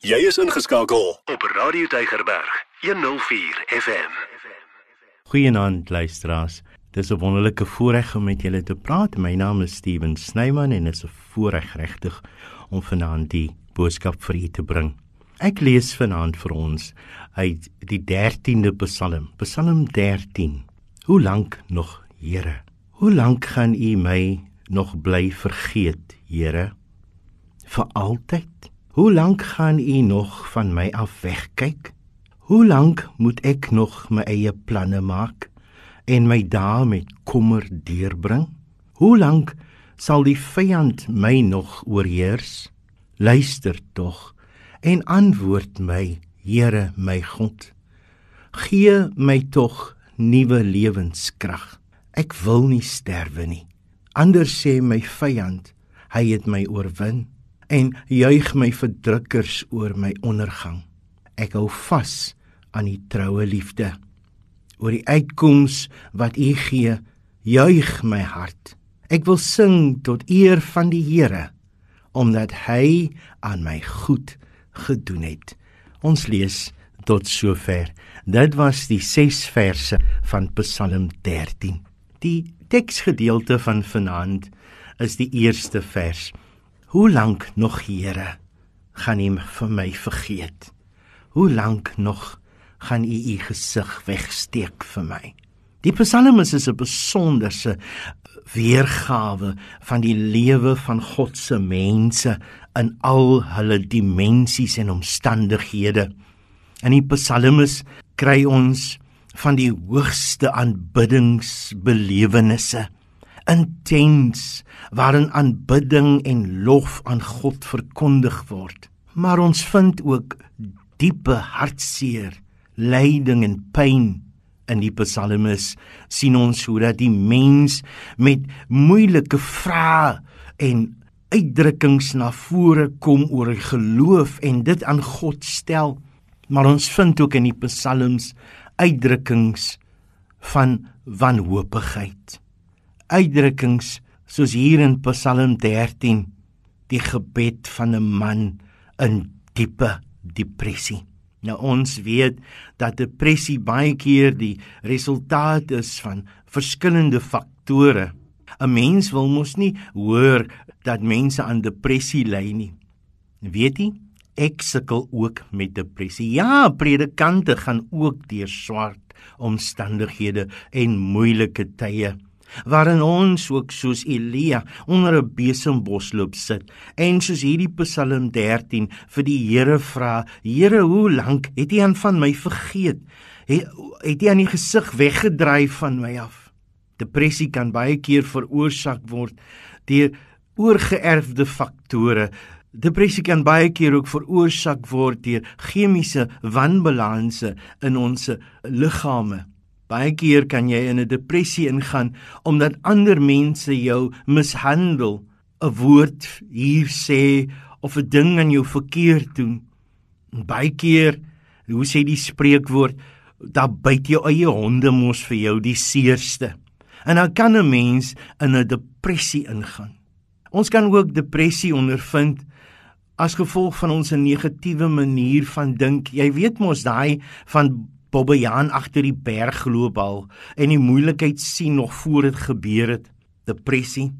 Jy is ingeskakel op Radio Deigerberg 104 FM. Goeienaand luisteraars. Dis 'n wonderlike voorreg om met julle te praat. My naam is Steven Snyman en dit is 'n voorreg regtig om vanaand die boodskap vir u te bring. Ek lees vanaand vir ons uit die 13de Psalm, Psalm 13. Hoe lank nog, Here? Hoe lank gaan u my nog bly vergeet, Here? Vir altyd? Hoe lank gaan u nog van my af wegkyk? Hoe lank moet ek nog my eie planne maak en my dae met kommer deurbring? Hoe lank sal die vyand my nog oorheers? Luister tog en antwoord my, Here my God. Gee my tog nuwe lewenskrag. Ek wil nie sterwe nie. Anders sê my vyand, hy het my oorwin en juig my verdrukkers oor my ondergang. Ek hou vas aan die troue liefde. Oor die uitkoms wat U gee, juig my hart. Ek wil sing tot eer van die Here omdat hy aan my goed gedoen het. Ons lees tot sover. Dit was die 6 verse van Psalm 13. Die teksgedeelte van vanaand is die eerste vers. Hoe lank nog, Here, gaan U vir my vergeet? Hoe lank nog gaan U U gesig wegsteek vir my? Die Psalmis is 'n besonderse weergawe van die lewe van God se mense in al hulle dimensies en omstandighede. In die Psalmis kry ons van die hoogste aanbiddingsbelewennisse intens waarin aanbidding en lof aan God verkondig word. Maar ons vind ook diepe hartseer, lyding en pyn in die psalmes sien ons hoe dat die mens met moeilike vrae en uitdrukkings na vore kom oor geloof en dit aan God stel. Maar ons vind ook in die psalms uitdrukkings van wanhoopigheid uitdrukkings soos hier in Psalm 13 die gebed van 'n man in diepe depressie. Nou ons weet dat depressie baie keer die resultaat is van verskillende faktore. 'n Mens wil mos nie hoor dat mense aan depressie ly nie. Weet jy? Ek sukkel ook met depressie. Ja, predikante gaan ook deur swart omstandighede en moeilike tye waarin ons ook soos Elia onder 'n besembos loop sit en soos hierdie Psalm 13 vir die Here vra Here hoe lank het U aan van my vergeet? Het, U aan die gesig weggedryf van my af? Depressie kan baie keer veroorsaak word deur oorgeerfde faktore. Depressie kan baie keer ook veroorsaak word deur chemiese wanbalanse in ons liggame. Baie keer kan jy in 'n depressie ingaan omdat ander mense jou mishandel, 'n woord hier sê of 'n ding aan jou verkeerd doen. En baie keer, hoe sê die spreekwoord, daar byt jou eie honde mos vir jou die seerste. En dan kan 'n mens in 'n depressie ingaan. Ons kan ook depressie ondervind as gevolg van ons negatiewe manier van dink. Jy weet mos daai van Bobbejaan agter die berg geloop al en die moeilikheid sien nog voor dit gebeur het. Depressie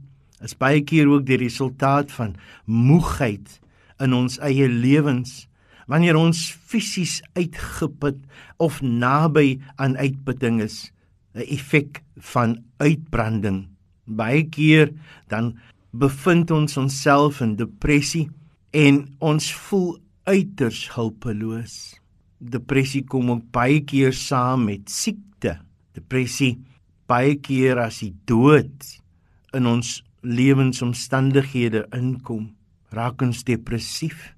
is baie keer ook die resultaat van moegheid in ons eie lewens wanneer ons fisies uitgeput of naby aan uitputting is, 'n effek van uitbranding. Baie keer dan bevind ons onsself in depressie en ons voel uiters hulpeloos. Depressie kom ook baie keer saam met siekte. Depressie baie keer as die dood in ons lewensomstandighede inkom, raak ons depressief.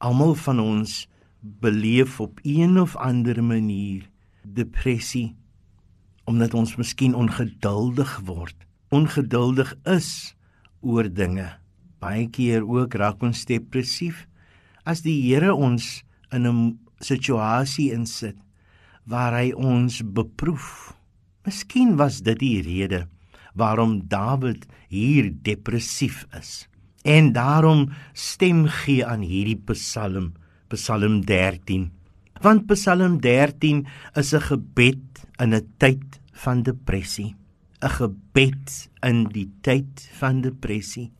Almal van ons beleef op een of ander manier depressie omdat ons miskien ongeduldig word, ongeduldig is oor dinge. Baie keer ook raak ons depressief as die Here ons in 'n situasie insit waar hy ons beproef. Miskien was dit die rede waarom Dawid hier depressief is en daarom stem gee aan hierdie Psalm, Psalm 13. Want Psalm 13 is 'n gebed in 'n tyd van depressie. 'n Gebed in die tyd van depressie.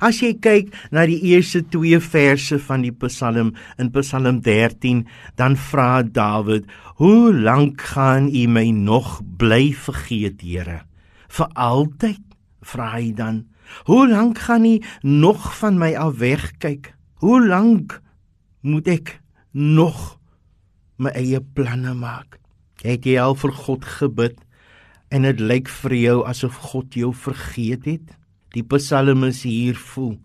As jy kyk na die eerste 2 verse van die Psalm in Psalm 13, dan vra Dawid: "Hoe lank gaan U my nog bly vergeet, Here? Vir altyd?" vra hy dan. "Hoe lank gaan U nog van my af wegkyk? Hoe lank moet ek nog my eie planne maak?" Het jy al vir God gebid en dit lyk vir jou asof God jou vergeet het? Die psalmis hier voel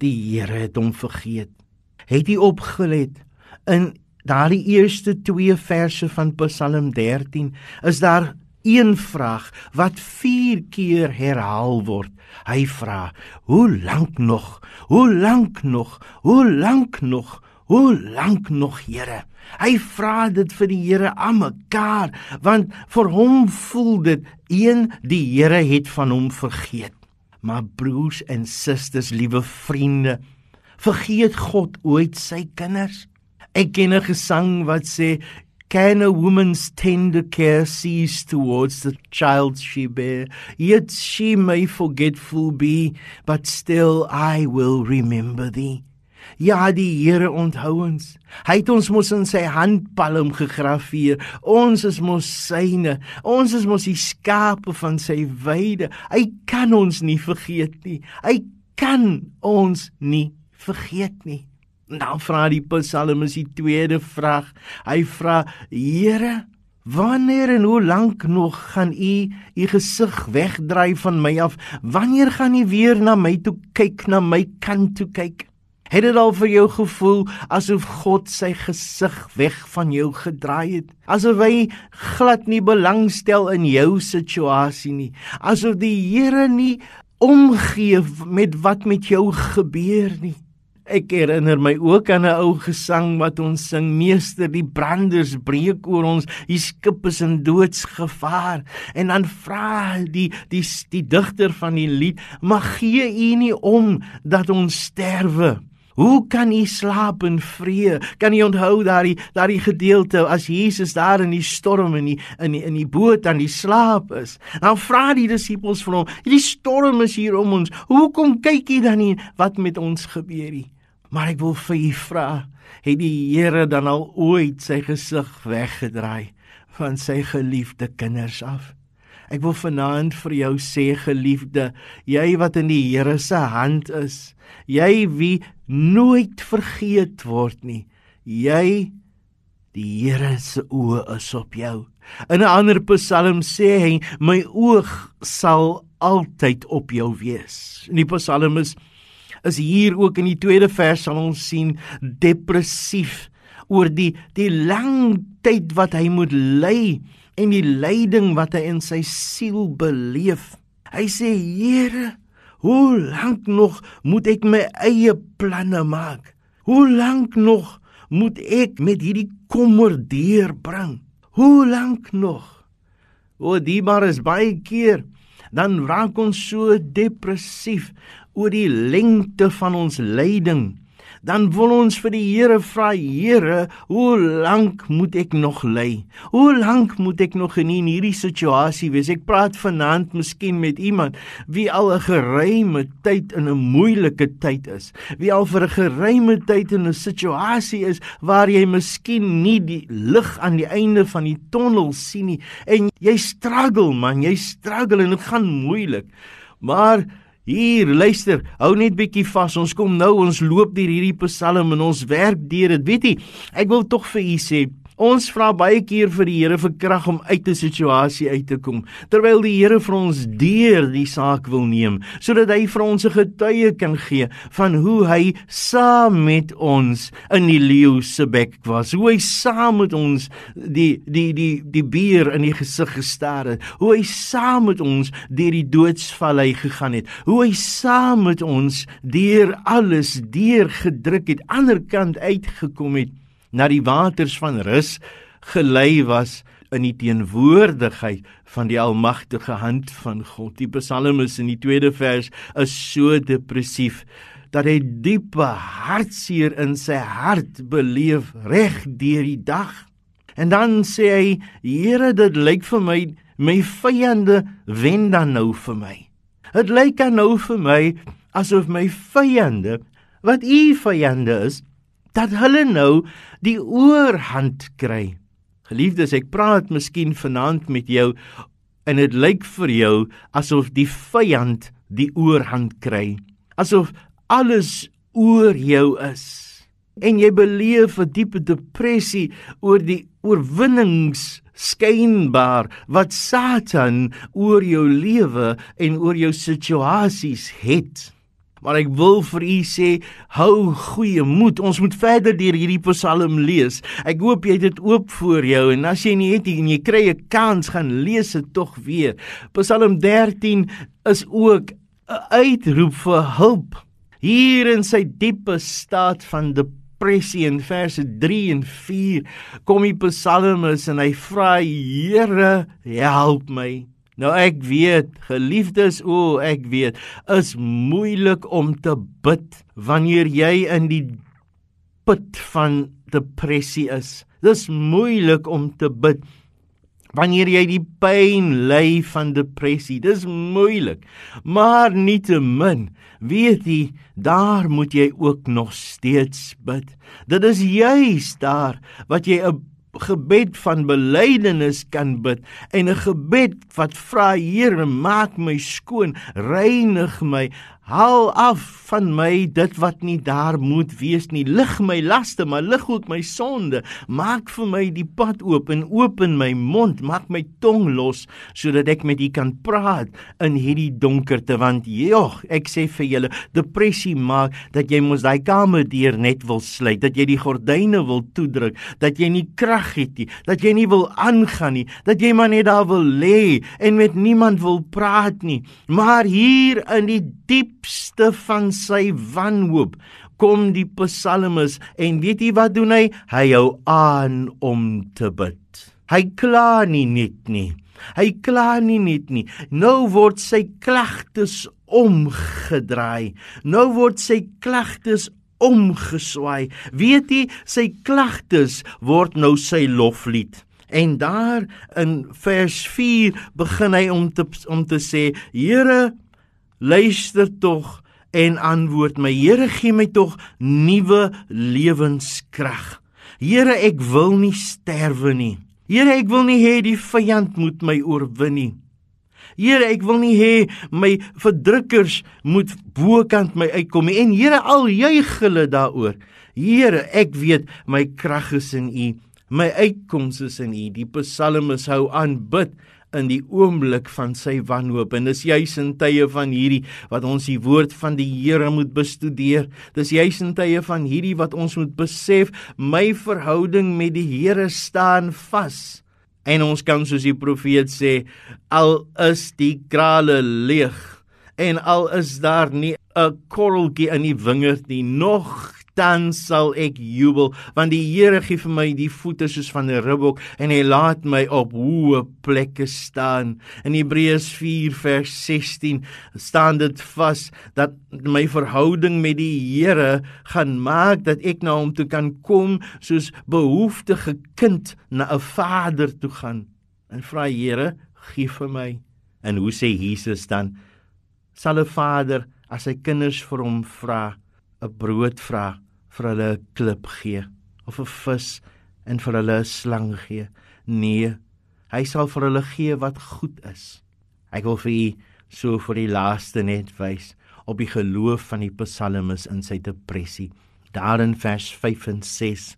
die Here het hom vergeet. Het jy opgelet in daardie eerste 2 verse van Psalm 13 is daar een vraag wat 4 keer herhaal word. Hy vra: "Hoe lank nog? Hoe lank nog? Hoe lank nog? Hoe lank nog, Here?" Hy vra dit vir die Here aan mekaar want vir hom voel dit een die Here het van hom vergeet. Maar broers en susters, liewe vriende, vergeet God ooit sy kinders? Ek ken 'n gesang wat sê Can a woman's tender care cease towards the child she bear? Yet she may forgetful be, but still I will remember thee. Ja, die Here onthou ons. Hy het ons mos in sy handpalm gegraveer. Ons is mos syne. Ons is mos die skape van sy weide. Hy kan ons nie vergeet nie. Hy kan ons nie vergeet nie. Nou vra die Psalmis die tweede vraag. Hy vra: Here, wanneer en hoe lank nog gaan u u gesig wegdraai van my af? Wanneer gaan u weer na my toe kyk, na my kant toe kyk? Het dit al vir jou gevoel asof God sy gesig weg van jou gedraai het? Asof hy glad nie belangstel in jou situasie nie. Asof die Here nie omgee met wat met jou gebeur nie. Ek herinner my ook aan 'n ou gesang wat ons sing: Meester, die branders breek oor ons, die skip is in doodsgevaar. En dan vra die die die digter van die lied: "Mag gee U nie om dat ons sterwe?" Hoe kan u slaap in vrede? Kan u onthou daardie daardie gedeelte as Jesus daar in die storm in die in die in die boot aan die slaap is? Dan vra die disippels vir hom: "Die storm is hier om ons. Hoekom kyk u dan nie wat met ons gebeur nie?" Maar ek wil vir u vra, het die Here dan al ooit sy gesig weggedraai van sy geliefde kinders af? Ek wil vanaand vir jou sê geliefde, jy wat in die Here se hand is, jy wie nooit vergeet word nie. Jy die Here se oë is op jou. In 'n ander Psalm sê hy, my oog sal altyd op jou wees. In die Psalm is is hier ook in die tweede vers sal ons sien depressief oor die die lang tyd wat hy moet ly en die lyding wat hy in sy siel beleef. Hy sê: "Here, hoe lank nog moet ek my eie planne maak? Hoe lank nog moet ek met hierdie kommer deurbring? Hoe lank nog?" O, die maar is baie keer dan raak ons so depressief oor die lengte van ons lyding dan wil ons vir die Here vra, Here, hoe lank moet ek nog ly? Hoe lank moet ek nog in hierdie situasie wees? Ek praat vanaand miskien met iemand wie al 'n geruime tyd in 'n moeilike tyd is. Wie al vir 'n geruime tyd in 'n situasie is waar jy miskien nie die lig aan die einde van die tonnel sien nie en jy struggle man, jy struggle en dit gaan moeilik. Maar Hier, luister, hou net bietjie vas. Ons kom nou, ons loop deur hierdie Psalm en ons werk deur dit. Weet jy, ek wil tog vir u sê, Ons vra baie keer vir die Here vir krag om uit 'n situasie uit te kom, terwyl die Here vir ons deur die saak wil neem, sodat hy vir ons 'n getuie kan gee van hoe hy saam met ons in die leeu se bek was, hoe hy saam met ons die die die die beer in die gesig gestaar het, hoe hy saam met ons deur die doodsvallei gegaan het, hoe hy saam met ons deur alles deur gedruk het, aanderkant uitgekom het na die waters van rus gelei was in die teenwoordigheid van die almagtige hand van God. Die psalmis in die tweede vers is so depressief dat hy diepe hartseer in sy hart beleef reg deur die dag. En dan sê hy: "Here, dit lyk vir my my vyande wen dan nou vir my. Dit lyk dan nou vir my asof my vyande wat u vyande is, dat hulle nou die oorhand kry." Geliefdes, ek praat miskien vanaand met jou en dit lyk vir jou asof die vyand die oorhand kry. Asof alles oor jou is. En jy beleef 'n diepe depressie oor die oorwinnings skynbaar wat Satan oor jou lewe en oor jou situasies het. Maar ek wil vir u sê, hou goeie moed. Ons moet verder deur hierdie Psalm lees. Ek hoop jy het dit oop voor jou en as jy nie het en jy kry 'n kans gaan lees dit tog weer. Psalm 13 is ook 'n uitroep vir hulp. Hier in sy diepe staat van depressie in verse 3 en 4 kom die psalmis en hy vra Here, help my. Nou ek weet, geliefdes, o, ek weet, is moeilik om te bid wanneer jy in die put van depressie is. Dis moeilik om te bid wanneer jy die pyn ly van depressie. Dis moeilik. Maar nietemin, weet jy, daar moet jy ook nog steeds bid. Dit is juis daar wat jy 'n gebed van belydenis kan bid en 'n gebed wat vra Here maak my skoon reinig my Haal af van my dit wat nie daar moet wees nie. Lig my laste, maar lig ook my sonde. Maak vir my die pad oop en open my mond, maak my tong los sodat ek met U kan praat in hierdie donkerte want jogg, ek sê vir julle, depressie maak dat jy mos daai kamer deur net wil sluit, dat jy die gordyne wil toedruk, dat jy nie krag het nie, dat jy nie wil aangaan nie, dat jy maar net daar wil lê en met niemand wil praat nie. Maar hier in die diepste van sy wanhoop kom die psalmis. En weet jy wat doen hy? Hy hou aan om te bid. Hy kla nie net nie. Hy kla nie net nie. Nou word sy klagtes omgedraai. Nou word sy klagtes omgeswaai. Weet jy sy klagtes word nou sy loflied. En daar in vers 4 begin hy om te om te sê: Here, luister tog en antwoord my. Here, gee my tog nuwe lewenskrag. Here, ek wil nie sterwe nie. Here, ek wil nie hê die vyand moet my oorwin nie. Here, ek wil nie hê my verdrukkers moet bokant my uitkom nie. En Here, al juig hulle daaroor. Here, ek weet my krag is in U. My uitkoms is in U. Die psalmes hou aan bid in die oomblik van sy wanhoop en dis juis in tye van hierdie wat ons die woord van die Here moet bestudeer. Dis juis in tye van hierdie wat ons moet besef my verhouding met die Here staan vas. En ons kan soos die profeet sê al is die krale leeg en al is daar nie 'n korreltjie in die wingerd nie nog dan sal ek jubel want die Here gee vir my die voete soos van 'n ribbok en hy laat my op hoë plekke staan. In Hebreërs 4 vers 16 staan dit vas dat my verhouding met die Here gaan maak dat ek na hom toe kan kom soos behoeftige kind na 'n vader toe gaan. En vra Here gee vir my. En hoe sê Jesus dan? Sal 'n vader as sy kinders vir hom vra 'n brood vra vir hulle 'n klip gee of 'n vis en vir hulle 'n slang gee. Nee, hy sal vir hulle gee wat goed is. Ek wil vir u so vir die laaste net wys op die geloof van die psalmis in sy depressie. Daar in vers 5 en 6.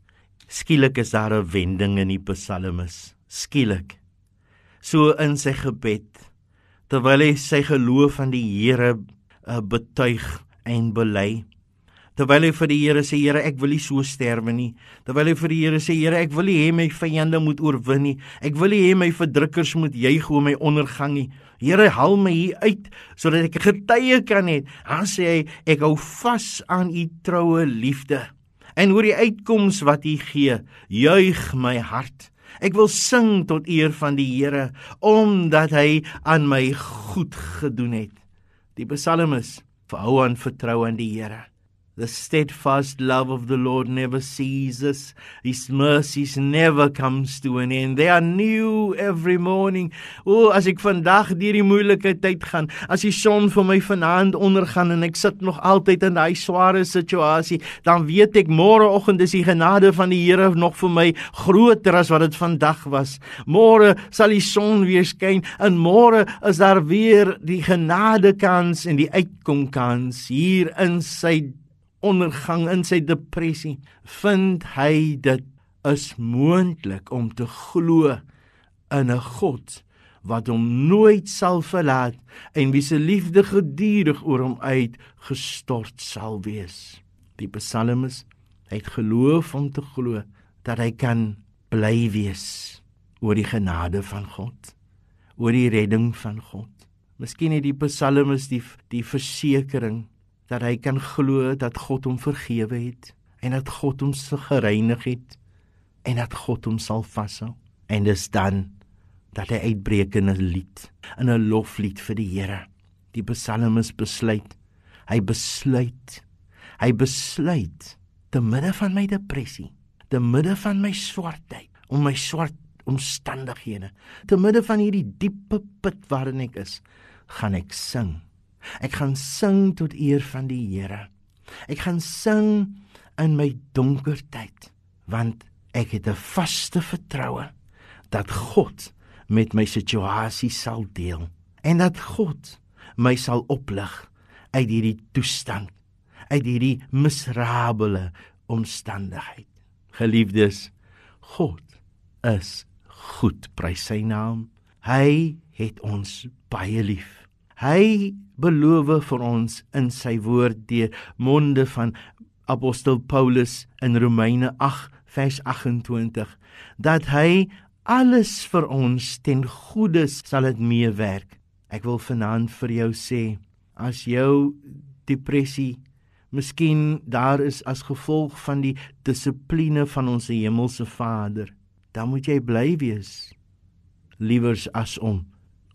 Skielik is daar 'n wending in die psalmis. Skielik. So in sy gebed terwyl hy sy geloof aan die Here uh, betuig en bely terwyl hy vir die Here sê Here ek wil nie so sterwe nie. Terwyl hy vir die Here sê Here ek wil nie hê my vyande moet oorwin nie. Ek wil nie hê my verdrukkers moet juig oor my ondergang nie. Here haal my hier uit sodat ek getuie kan hê. Dan sê hy ek hou vas aan u troue liefde. En oor die uitkoms wat u gee juig my hart. Ek wil sing tot eer van die Here omdat hy aan my goed gedoen het. Die psalmis verhou aan vertrou aan die Here. The steadfast love of the Lord never ceases. His mercies never comes to an end. They are new every morning. O, as ek vandag deur die moeilike tyd gaan, as die son vir my vanaand ondergaan en ek sit nog altyd in daai sware situasie, dan weet ek môreoggend is die genade van die Here nog vir my groter as wat dit vandag was. Môre sal die son weer skyn en môre is daar weer die genade kans en die uitkom kans hier in sy ondergang in sy depressie, vind hy dit is moontlik om te glo in 'n God wat hom nooit sal verlaat en wie se liefde gedurig oor hom uit gestort sal wees. Die psalmis het geloof om te glo dat hy kan bly wees oor die genade van God, oor die redding van God. Miskien het die psalmis die die versekering dat hy kan glo dat God hom vergewe het en dat God hom se gereinig het en dat God hom sal vashou. En dis dan dat hy uitbreek in 'n lied, in 'n loflied vir die Here. Die psalmis besluit, hy besluit, hy besluit te midde van my depressie, te midde van my swartheid, om my swart omstandighede, te midde van hierdie diepe put waarin ek is, gaan ek sing Ek gaan sing tot eer van die Here. Ek gaan sing in my donker tyd want ek het 'n vaste vertroue dat God met my situasie sal deel en dat God my sal oplig uit hierdie toestand uit hierdie miserabele omstandigheid. Geliefdes, God is goed, prys sy naam. Hy het ons baie lief. Hy beloof vir ons in sy woord deur monde van apostel Paulus in Romeine 8 vers 28 dat hy alles vir ons ten goeie sal dit meewerk. Ek wil vanaand vir jou sê as jou depressie miskien daar is as gevolg van die dissipline van ons hemelse Vader, dan moet jy bly wees liewers as om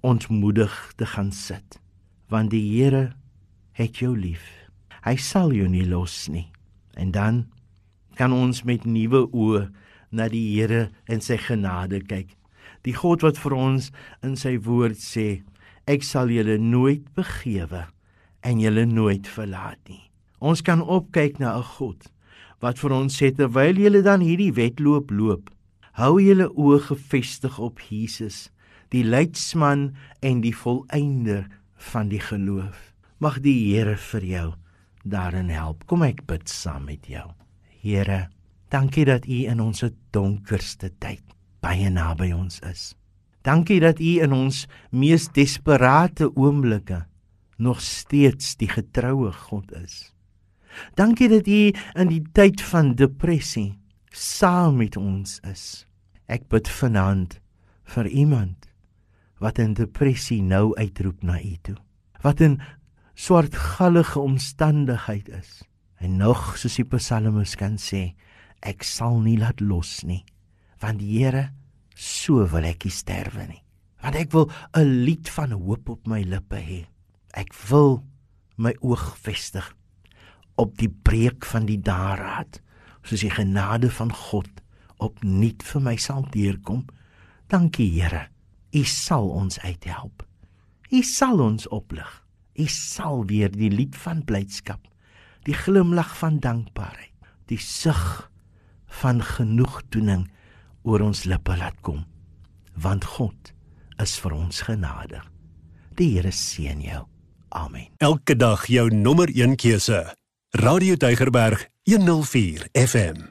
ontmoedig te gaan sit want die Here het jou lief. Hy sal jou nie los nie. En dan kan ons met nuwe oë na die Here en sy genade kyk. Die God wat vir ons in sy woord sê, ek sal julle nooit begewe en julle nooit verlaat nie. Ons kan opkyk na 'n God wat vir ons sê terwyl julle dan hierdie wedloop loop, hou julle oë gefestig op Jesus die leidsman en die volëinder van die geloof. Mag die Here vir jou daarin help. Kom ek bid saam met jou. Here, dankie dat U in ons donkerste tyd baie naby ons is. Dankie dat U in ons mees desperate oomblikke nog steeds die getroue God is. Dankie dat U in die tyd van depressie saam met ons is. Ek bid vanaand vir iemand wat in depressie nou uitroep na U toe. Wat in swartgallige omstandigheid is. En nog soos die psalmis kan sê, ek sal nie laat los nie, want die Here so wil ek nie sterwe nie. Want ek wil 'n lied van hoop op my lippe hê. Ek wil my oog vestig op die breek van die daarraad, soos die genade van God opnuut vir my sal deurkom. Dankie Here. U sal ons uithelp. U sal ons oplig. U sal weer die lied van blydskap, die glimlag van dankbaarheid, die sug van genoegdoening oor ons lippe laat kom. Want God is vir ons genadig. Die Here seën jou. Amen. Elke dag jou nommer 1 keuse. Radio Deugerberg 104 FM.